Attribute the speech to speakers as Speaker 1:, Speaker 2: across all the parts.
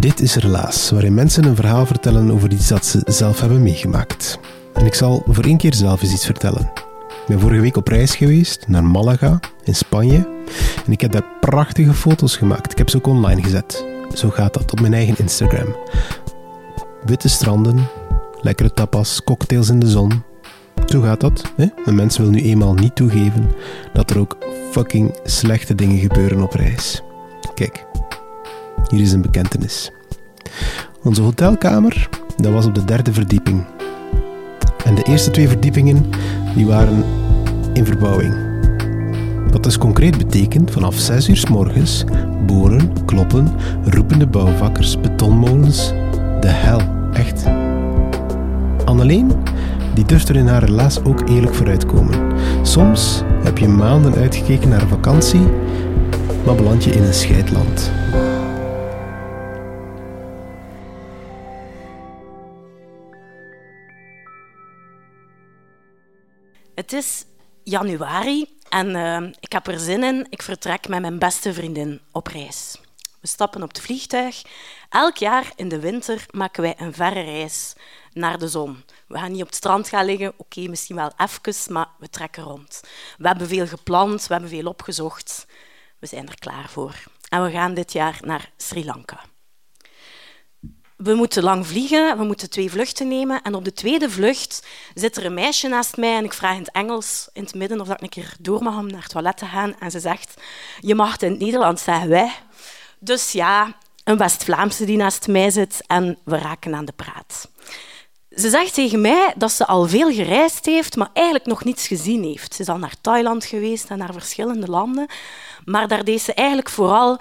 Speaker 1: Dit is Relaas, waarin mensen een verhaal vertellen over iets dat ze zelf hebben meegemaakt. En ik zal voor één keer zelf eens iets vertellen. Ik ben vorige week op reis geweest naar Malaga in Spanje en ik heb daar prachtige foto's gemaakt. Ik heb ze ook online gezet. Zo gaat dat op mijn eigen Instagram. Witte stranden, lekkere tapas, cocktails in de zon. Zo gaat dat. Hè? Een mens wil nu eenmaal niet toegeven dat er ook fucking slechte dingen gebeuren op reis. Kijk, hier is een bekentenis. Onze hotelkamer, dat was op de derde verdieping. En de eerste twee verdiepingen, die waren in verbouwing. Wat dus concreet betekent, vanaf 6 uur s morgens, boren, kloppen, roepende bouwvakkers, betonmolens, de hel, echt. Anneleen, die durft er in haar relaas ook eerlijk vooruitkomen. Soms heb je maanden uitgekeken naar een vakantie, maar beland je in een scheidland.
Speaker 2: Het is januari en eh, ik heb er zin in. Ik vertrek met mijn beste vriendin op reis. We stappen op het vliegtuig. Elk jaar in de winter maken wij een verre reis naar de zon. We gaan niet op het strand gaan liggen, oké, misschien wel even, maar we trekken rond. We hebben veel gepland, we hebben veel opgezocht. We zijn er klaar voor. En we gaan dit jaar naar Sri Lanka. We moeten lang vliegen, we moeten twee vluchten nemen. En op de tweede vlucht zit er een meisje naast mij en ik vraag in het Engels in het midden of ik een keer door mag om naar het toilet te gaan. En ze zegt, je mag het in het Nederlands zeggen, wij. Dus ja, een West-Vlaamse die naast mij zit en we raken aan de praat. Ze zegt tegen mij dat ze al veel gereisd heeft, maar eigenlijk nog niets gezien heeft. Ze is al naar Thailand geweest en naar verschillende landen, maar daar deed ze eigenlijk vooral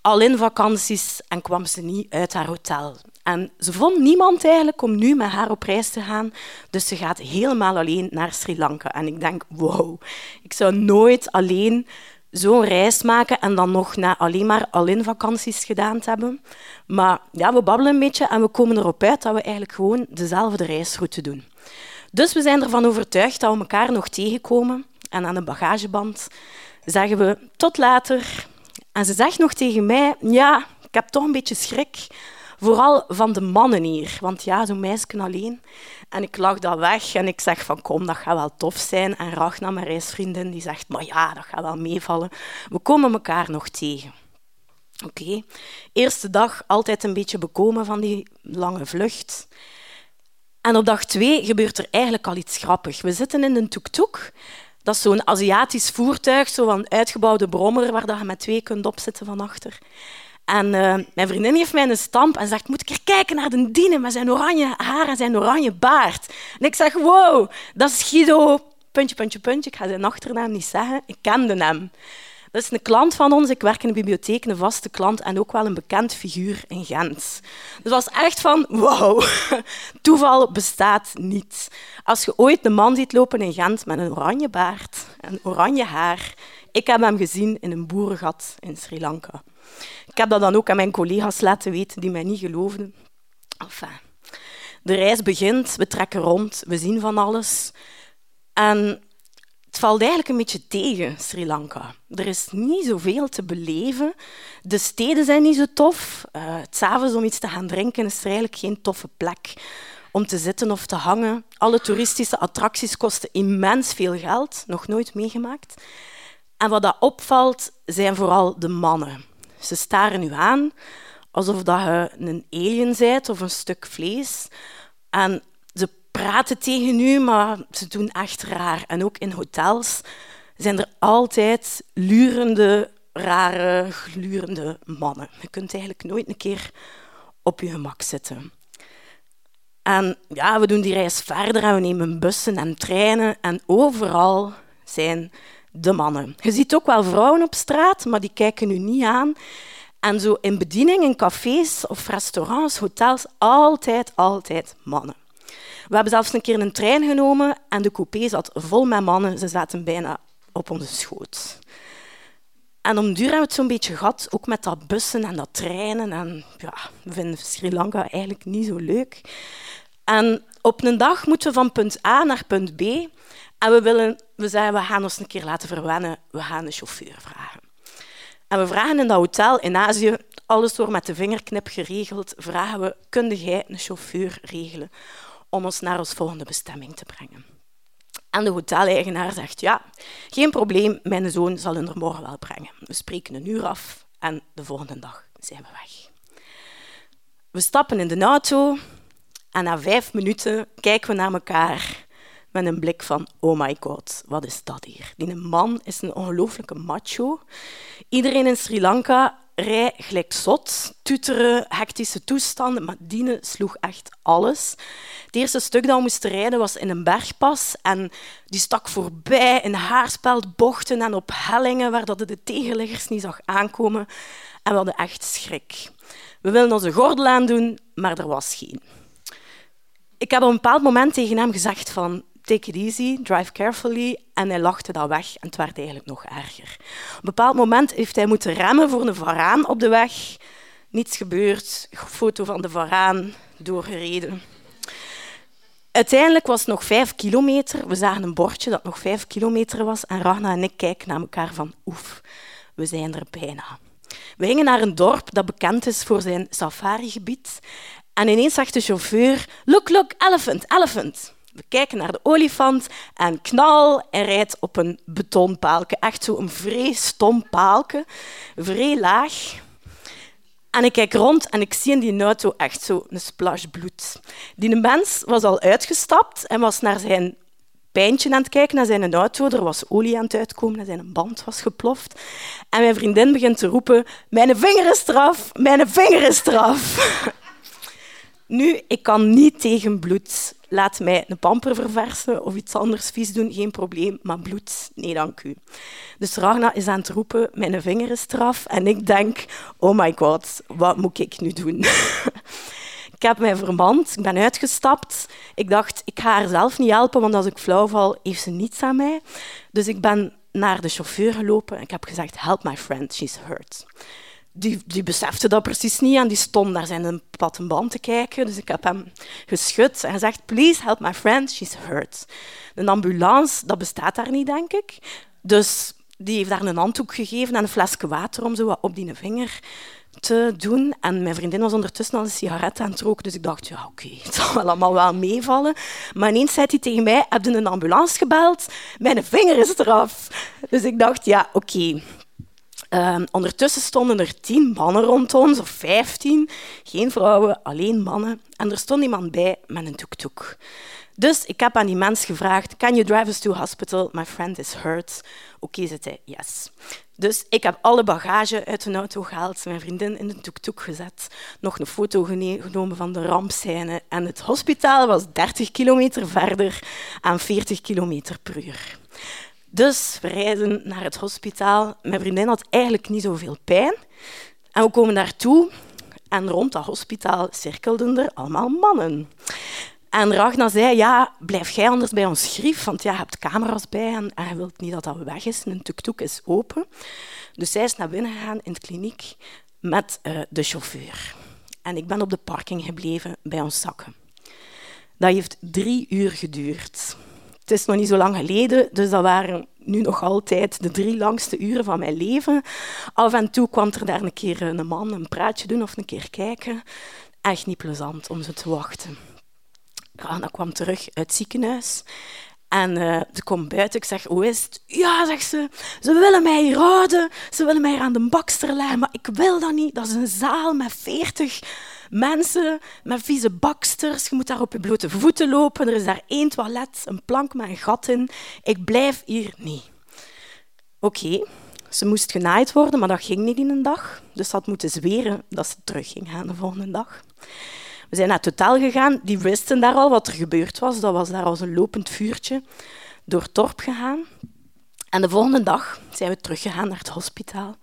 Speaker 2: al in vakanties en kwam ze niet uit haar hotel. En ze vond niemand eigenlijk om nu met haar op reis te gaan, dus ze gaat helemaal alleen naar Sri Lanka. En ik denk, wow, ik zou nooit alleen zo'n reis maken en dan nog na alleen maar al-in vakanties gedaan te hebben. Maar ja, we babbelen een beetje en we komen erop uit dat we eigenlijk gewoon dezelfde reisroute doen. Dus we zijn ervan overtuigd dat we elkaar nog tegenkomen. En aan de bagageband zeggen we tot later. En ze zegt nog tegen mij, ja, ik heb toch een beetje schrik. Vooral van de mannen hier. Want ja, zo'n meisje alleen. En ik lach dat weg en ik zeg van kom, dat gaat wel tof zijn. En Ragna, mijn reisvriendin, die zegt, maar ja, dat gaat wel meevallen. We komen elkaar nog tegen. Oké. Eerste dag altijd een beetje bekomen van die lange vlucht. En op dag twee gebeurt er eigenlijk al iets grappigs. We zitten in een tuk-tuk. Dat is zo'n Aziatisch voertuig, zo'n uitgebouwde brommer waar je met twee kunt opzitten van achter. En eh, mijn vriendin geeft mij een stamp en zegt, moet ik er kijken naar de diene met zijn oranje haar en zijn oranje baard. En ik zeg, wow, dat is Guido, puntje, puntje, puntje. Ik ga zijn achternaam niet zeggen. Ik kende hem. Dat is een klant van ons. Ik werk in de bibliotheek, een vaste klant en ook wel een bekend figuur in Gent. Dus was echt van, wow, toeval bestaat niet. Als je ooit een man ziet lopen in Gent met een oranje baard en oranje haar, ik heb hem gezien in een boerengat in Sri Lanka. Ik heb dat dan ook aan mijn collega's laten weten die mij niet geloofden. De reis begint, we trekken rond, we zien van alles. En het valt eigenlijk een beetje tegen, Sri Lanka. Er is niet zoveel te beleven. De steden zijn niet zo tof. Uh, het s'avonds om iets te gaan drinken is er eigenlijk geen toffe plek om te zitten of te hangen. Alle toeristische attracties kosten immens veel geld, nog nooit meegemaakt. En wat dat opvalt, zijn vooral de mannen. Ze staren u aan alsof dat je een alien bent of een stuk vlees. En ze praten tegen u, maar ze doen echt raar. En ook in hotels zijn er altijd lurende, rare, glurende mannen. Je kunt eigenlijk nooit een keer op je gemak zitten. En ja, we doen die reis verder en we nemen bussen en treinen. En overal zijn de mannen. Je ziet ook wel vrouwen op straat, maar die kijken u niet aan. En zo in bediening, in cafés of restaurants, hotels, altijd, altijd mannen. We hebben zelfs een keer een trein genomen en de coupé zat vol met mannen. Ze zaten bijna op onze schoot. En om duur hebben we het zo'n beetje gehad, ook met dat bussen en dat treinen. En ja, we vinden Sri Lanka eigenlijk niet zo leuk. En op een dag moeten we van punt A naar punt B. En we, willen, we zeggen, we gaan ons een keer laten verwennen. We gaan een chauffeur vragen. En we vragen in dat hotel in Azië, alles door met de vingerknip geregeld, vragen we, kun jij een chauffeur regelen om ons naar ons volgende bestemming te brengen? En de hoteleigenaar zegt, ja, geen probleem, mijn zoon zal u er morgen wel brengen. We spreken een uur af en de volgende dag zijn we weg. We stappen in de auto en na vijf minuten kijken we naar elkaar met een blik van oh my god, wat is dat hier? Die man is een ongelooflijke macho. Iedereen in Sri Lanka rijdt gelijk zot, tuteren, hectische toestanden, maar Dine sloeg echt alles. Het eerste stuk dat we moesten rijden was in een bergpas en die stak voorbij in haarspeldbochten en op hellingen waar dat de tegenliggers niet zag aankomen. En we hadden echt schrik. We wilden onze gordel aandoen, maar er was geen. Ik heb op een bepaald moment tegen hem gezegd van take it easy, drive carefully. En hij lachte dat weg en het werd eigenlijk nog erger. Op een bepaald moment heeft hij moeten remmen voor een varaan op de weg. Niets gebeurd, foto van de varaan, doorgereden. Uiteindelijk was het nog vijf kilometer. We zagen een bordje dat nog vijf kilometer was. En Ragna en ik kijken naar elkaar van oef, we zijn er bijna. We gingen naar een dorp dat bekend is voor zijn safarigebied. En ineens zegt de chauffeur, look, look, elephant, elephant. We kijken naar de olifant en knal, hij rijdt op een betonpaalke. Echt zo een vrij stom paalke, vrij laag. En ik kijk rond en ik zie in die auto echt zo een splash bloed. Die mens was al uitgestapt en was naar zijn pijntje aan het kijken, naar zijn auto. Er was olie aan het uitkomen en zijn band was geploft. En mijn vriendin begint te roepen, mijn vinger is eraf, mijn vinger is eraf. Nu, ik kan niet tegen bloed. Laat mij een pamper verversen of iets anders vies doen, geen probleem. Maar bloed, nee dank u. Dus Ragna is aan het roepen, mijn vinger is eraf. En ik denk, oh my god, wat moet ik nu doen? ik heb mij vermand, ik ben uitgestapt. Ik dacht, ik ga haar zelf niet helpen, want als ik flauw val, heeft ze niets aan mij. Dus ik ben naar de chauffeur gelopen en ik heb gezegd, help my friend, she's hurt die, die besefte dat precies niet en die stond naar zijn platte band te kijken. Dus ik heb hem geschud en gezegd, please help my friend, she's hurt. Een ambulance, dat bestaat daar niet, denk ik. Dus die heeft daar een handdoek gegeven en een flesje water om zo wat op die vinger te doen. En mijn vriendin was ondertussen al een sigaret aan het roken, dus ik dacht, ja, oké, het zal wel allemaal wel meevallen. Maar ineens zei hij tegen mij, heb je een ambulance gebeld? Mijn vinger is eraf. Dus ik dacht, ja, oké, Ehm, ondertussen stonden er tien mannen rond ons, of vijftien. Geen vrouwen, alleen mannen. En er stond iemand bij met een tuk-tuk. Dus ik heb aan die mens gevraagd, can you drive us to hospital? My friend is hurt. Oké, okay, zei hij, yes. Dus ik heb alle bagage uit de auto gehaald, mijn vriendin in de tuk-tuk gezet, nog een foto genomen van de rampscène. En het hospitaal was 30 kilometer verder aan 40 kilometer per uur. Dus we rijden naar het hospitaal. Mijn vriendin had eigenlijk niet zoveel pijn. En we komen daartoe en rond dat hospitaal cirkelden er allemaal mannen. En Ragna zei, ja, blijf jij anders bij ons grief, want ja, je hebt camera's bij en hij wil niet dat dat weg is. Een tuk-tuk is open. Dus zij is naar binnen gegaan in de kliniek met uh, de chauffeur. En ik ben op de parking gebleven bij ons zakken. Dat heeft drie uur geduurd Het is nog niet zo lang geleden, dus dat waren nu nog altijd de drie langste uren van mijn leven. Af en toe kwam er daar een keer een man een praatje doen of een keer kijken. Echt niet plezant om ze te wachten. Rana kwam terug uit het ziekenhuis en uh, ze komt buiten. Ik zeg, hoe is het? Ja, zegt ze. Ze willen mij hier houden. Ze willen mij hier aan de bakster leggen. Maar ik wil dat niet. Dat is een zaal met veertig mensen, met vieze baksters. Je moet daar op je blote voeten lopen. Er is daar één toilet, een plank met een gat in. Ik blijf hier niet. Oké, ze moest genaaid worden, maar dat ging niet in een dag. Dus ze had moeten zweren dat ze terug ging gaan de volgende dag. We zijn naar het hotel gegaan. Die wisten daar al wat er gebeurd was. Dat was daar als een lopend vuurtje door het dorp gegaan. En de volgende dag zijn we teruggegaan naar het hospitaal.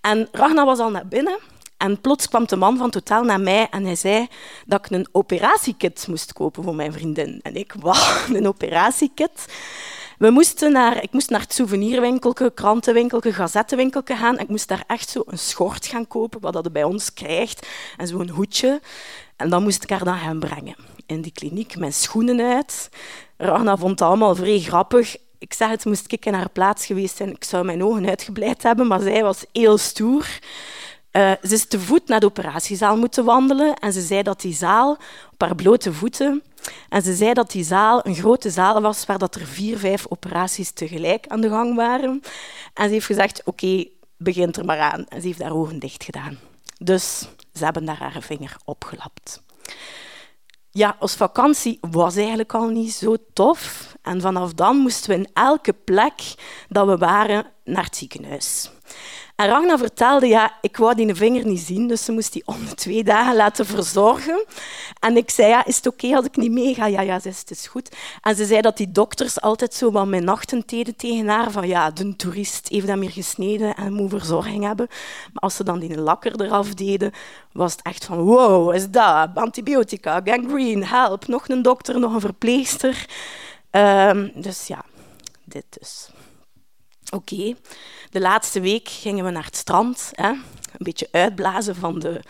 Speaker 2: En Ragnar was al naar binnen. En plots kwam de man van hotel naar mij en hij zei dat ik een operatiekit moest kopen voor mijn vriendin. En ik, wauw, een operatiekit? We moesten naar, ik moest naar het souvenirwinkelke, krantenwinkelke, gazettenwinkelke gaan. Ik moest daar echt zo een schort gaan kopen, wat dat bij ons krijgt, en zo'n hoedje. En dan moest ik haar dan gaan brengen. In die kliniek, mijn schoenen uit. Ragna vond het allemaal vrij grappig. Ik zeg het, moest ik in haar plaats geweest zijn. Ik zou mijn ogen uitgebleid hebben, maar zij was heel stoer. Uh, ze is te voet naar de operatiezaal moeten wandelen en ze zei dat die zaal op haar blote voeten en ze zei dat die zaal een grote zaal was waar dat er vier, vijf operaties tegelijk aan de gang waren. En ze heeft gezegd, oké, okay, begint er maar aan. En ze heeft haar ogen dicht gedaan. Dus ze hebben daar haar vinger opgelapt. Ja, ons vakantie was eigenlijk al niet zo tof. En vanaf dan moesten we in elke plek dat we waren naar het ziekenhuis. En Ragna vertelde, ja, ik wou die vinger niet zien, dus ze moest die om twee dagen laten verzorgen. En ik zei, ja, is het oké als ik niet meega? Ja, ja, het is goed. En ze zei dat die dokters altijd zo wat mijn nachten deden tegen haar, van ja, de toerist heeft dat meer gesneden en moet verzorging hebben. Maar als ze dan die lakker eraf deden, was het echt van, wow, is dat? Antibiotica, gangrene, help, nog een dokter, nog een verpleegster. Um, dus ja, dit dus. Oké, de laatste week gingen we naar het strand. Hè? Een beetje uitblazen van de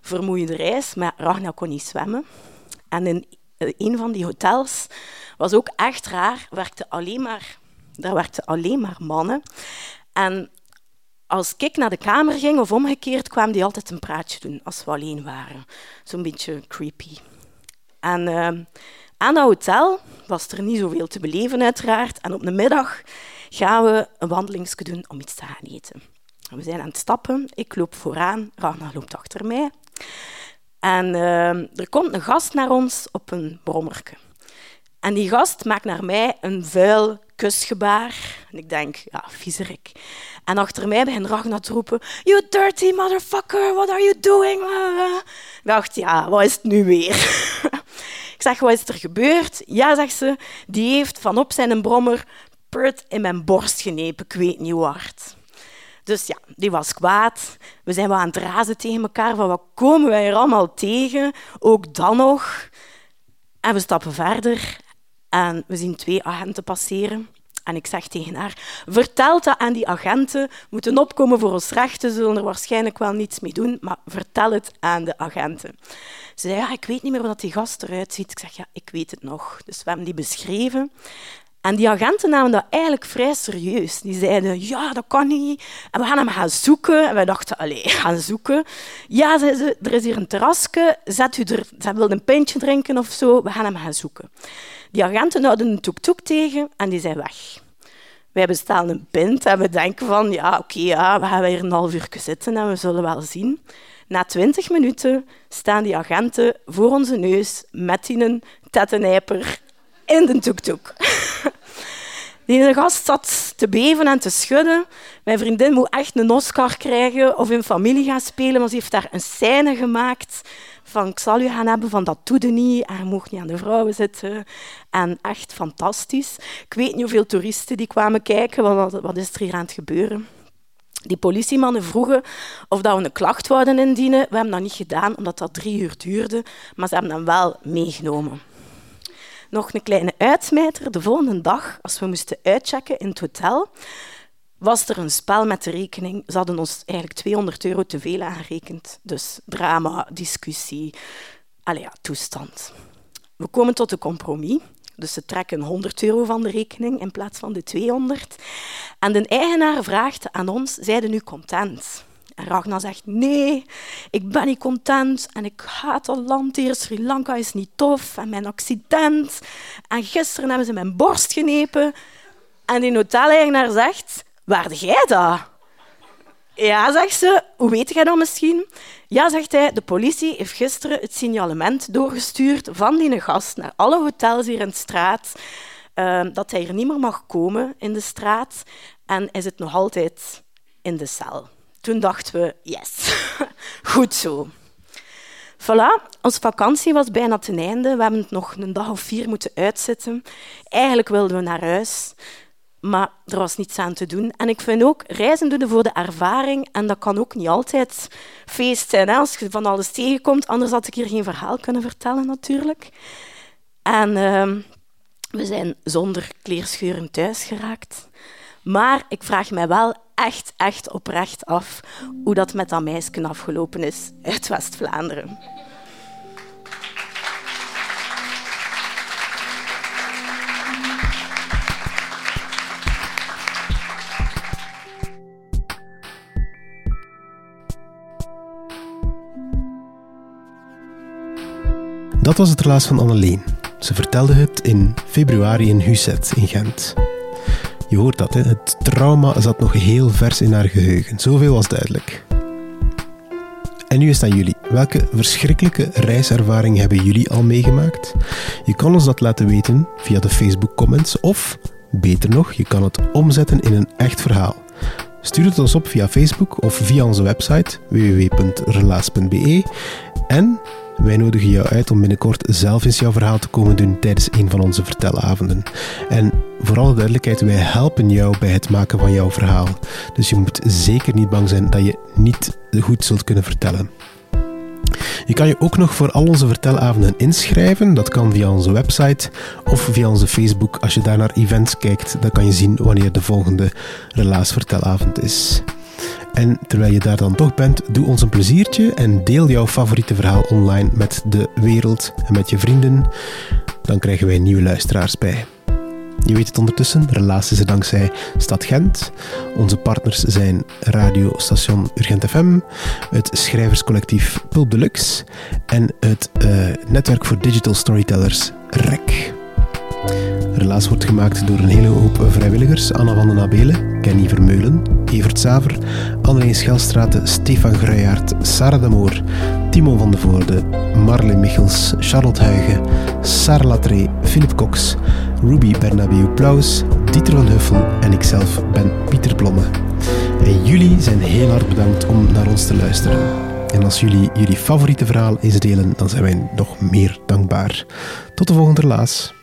Speaker 2: vermoeiende reis. Maar Ragna kon niet zwemmen. En in een van die hotels was ook echt raar. Werkte alleen maar, daar werkten alleen maar mannen. En als ik naar de kamer ging of omgekeerd, kwamen die altijd een praatje doen als we alleen waren. Zo'n beetje creepy. En uh, aan dat hotel was er niet zoveel te beleven, uiteraard. En op de middag gaan we een wandelingsje doen om iets te gaan eten. We zijn aan het stappen. Ik loop vooraan, Ragnar loopt achter mij. En uh, er komt een gast naar ons op een brommerke. En die gast maakt naar mij een vuil kusgebaar. En ik denk, ja, viezerik. En achter mij begint Ragnar te roepen... You dirty motherfucker, what are you doing? Ik dacht, ja, wat is het nu weer? ik zeg, wat is er gebeurd? Ja, zegt ze, die heeft van op zijn brommer in mijn borst genepen, ik weet niet hard. Dus ja, die was kwaad. We zijn wel aan het razen tegen elkaar van wat komen wij er allemaal tegen, ook dan nog. En we stappen verder en we zien twee agenten passeren. En ik zeg tegen haar, vertel dat aan die agenten, moeten opkomen voor ons rechten, zullen er waarschijnlijk wel niets mee doen, maar vertel het aan de agenten. Ze zei, ja, ik weet niet meer hoe dat die gast eruit ziet. Ik zeg, ja, ik weet het nog. Dus we hebben die beschreven. En die agenten namen dat eigenlijk vrij serieus. Die zeiden, ja, dat kan niet. En we gaan hem gaan zoeken. En wij dachten, allee, gaan zoeken. Ja, ze, er is hier een terrasje. Zet u er, ze wil een pintje drinken of zo. We gaan hem gaan zoeken. Die agenten houden een toek-toek tegen en die zijn weg. Wij bestellen een pint en we denken van, ja, oké, ja, we gaan hier een half uur zitten en we zullen wel zien. Na twintig minuten staan die agenten voor onze neus met die tettenijper in de toek-toek. Die gast zat te beven en te schudden. Mijn vriendin moet echt een Oscar krijgen of in familie gaan spelen, want ze heeft daar een scène gemaakt van ik zal u gaan hebben, van dat doe je niet, en je mocht niet aan de vrouwen zitten. En echt fantastisch. Ik weet niet hoeveel toeristen die kwamen kijken, wat, wat is er hier aan het gebeuren. Die politiemannen vroegen of dat we een klacht wouden indienen. We hebben dat niet gedaan, omdat dat drie uur duurde, maar ze hebben hem wel meegenomen. Nog een kleine uitsmijter. De volgende dag, als we moesten uitchecken in het hotel, was er een spel met de rekening. Ze hadden ons eigenlijk 200 euro te veel aangerekend. Dus drama, discussie, allee, toestand. We komen tot een compromis. Dus ze trekken 100 euro van de rekening in plaats van de 200. En de eigenaar vraagt aan ons, zijde nu content? En Ragnar zegt, nee, ik ben niet content en ik haat al land hier. Sri Lanka is niet tof en mijn accident. En gisteren hebben ze mijn borst genepen. En die hoteleigenaar zegt, waarde jij dat? Ja, zegt ze. Hoe weet jij dat misschien? Ja, zegt hij. De politie heeft gisteren het signalement doorgestuurd van die gast naar alle hotels hier in de straat. Uh, dat hij hier niet meer mag komen in de straat. En hij zit nog altijd in de cel. Toen dachten we, yes, goed zo. Voilà, onze vakantie was bijna ten einde. We hebben het nog een dag of vier moeten uitzitten. Eigenlijk wilden we naar huis, maar er was niets aan te doen. En ik vind ook, reizen doen voor de ervaring. En dat kan ook niet altijd feest zijn, als je van alles tegenkomt. Anders had ik hier geen verhaal kunnen vertellen, natuurlijk. En uh, we zijn zonder kleerscheuren thuis geraakt. Maar ik vraag mij wel echt, echt oprecht af hoe dat met dat meisje afgelopen is uit West-Vlaanderen.
Speaker 1: Dat was het relaas van Anneleen. Ze vertelde het in februari in Huset in Gent. Je hoort dat, hè? het trauma zat nog heel vers in haar geheugen. Zoveel was duidelijk. En nu is het aan jullie. Welke verschrikkelijke reiservaring hebben jullie al meegemaakt? Je kan ons dat laten weten via de Facebook comments of, beter nog, je kan het omzetten in een echt verhaal. Stuur het ons op via Facebook of via onze website www.relaas.be en wij nodigen jou uit om binnenkort zelf eens jouw verhaal te komen doen tijdens een van onze vertelavonden. En voor alle duidelijkheid, wij helpen jou bij het maken van jouw verhaal. Dus je moet zeker niet bang zijn dat je niet goed zult kunnen vertellen. Je kan je ook nog voor al onze vertelavonden inschrijven. Dat kan via onze website of via onze Facebook. Als je daar naar events kijkt, dan kan je zien wanneer de volgende relaasvertelavond is. En terwijl je daar dan toch bent, doe ons een pleziertje en deel jouw favoriete verhaal online met de wereld en met je vrienden. Dan krijgen wij nieuwe luisteraars bij. Je weet het ondertussen, relaas is er dankzij Stad Gent. Onze partners zijn radiostation Urgent FM, het schrijverscollectief Pulp Deluxe en het uh, netwerk voor digital storytellers REC. Relaas wordt gemaakt door een hele hoop vrijwilligers. Anna van den Abelen, Kenny Vermeulen, Evert Saver, Anneleen Schelstraten, Stefan Gruijaert, Sarah Damoor, Timo van de Voorde, Marle Michels, Charlotte Huigen, Sarah Latré, Philip Cox, Ruby Bernabeu Plaus, Dieter van Huffel en ikzelf ben Pieter Plomme. En jullie zijn heel hard bedankt om naar ons te luisteren. En als jullie jullie favoriete verhaal eens delen, dan zijn wij nog meer dankbaar. Tot de volgende relaas.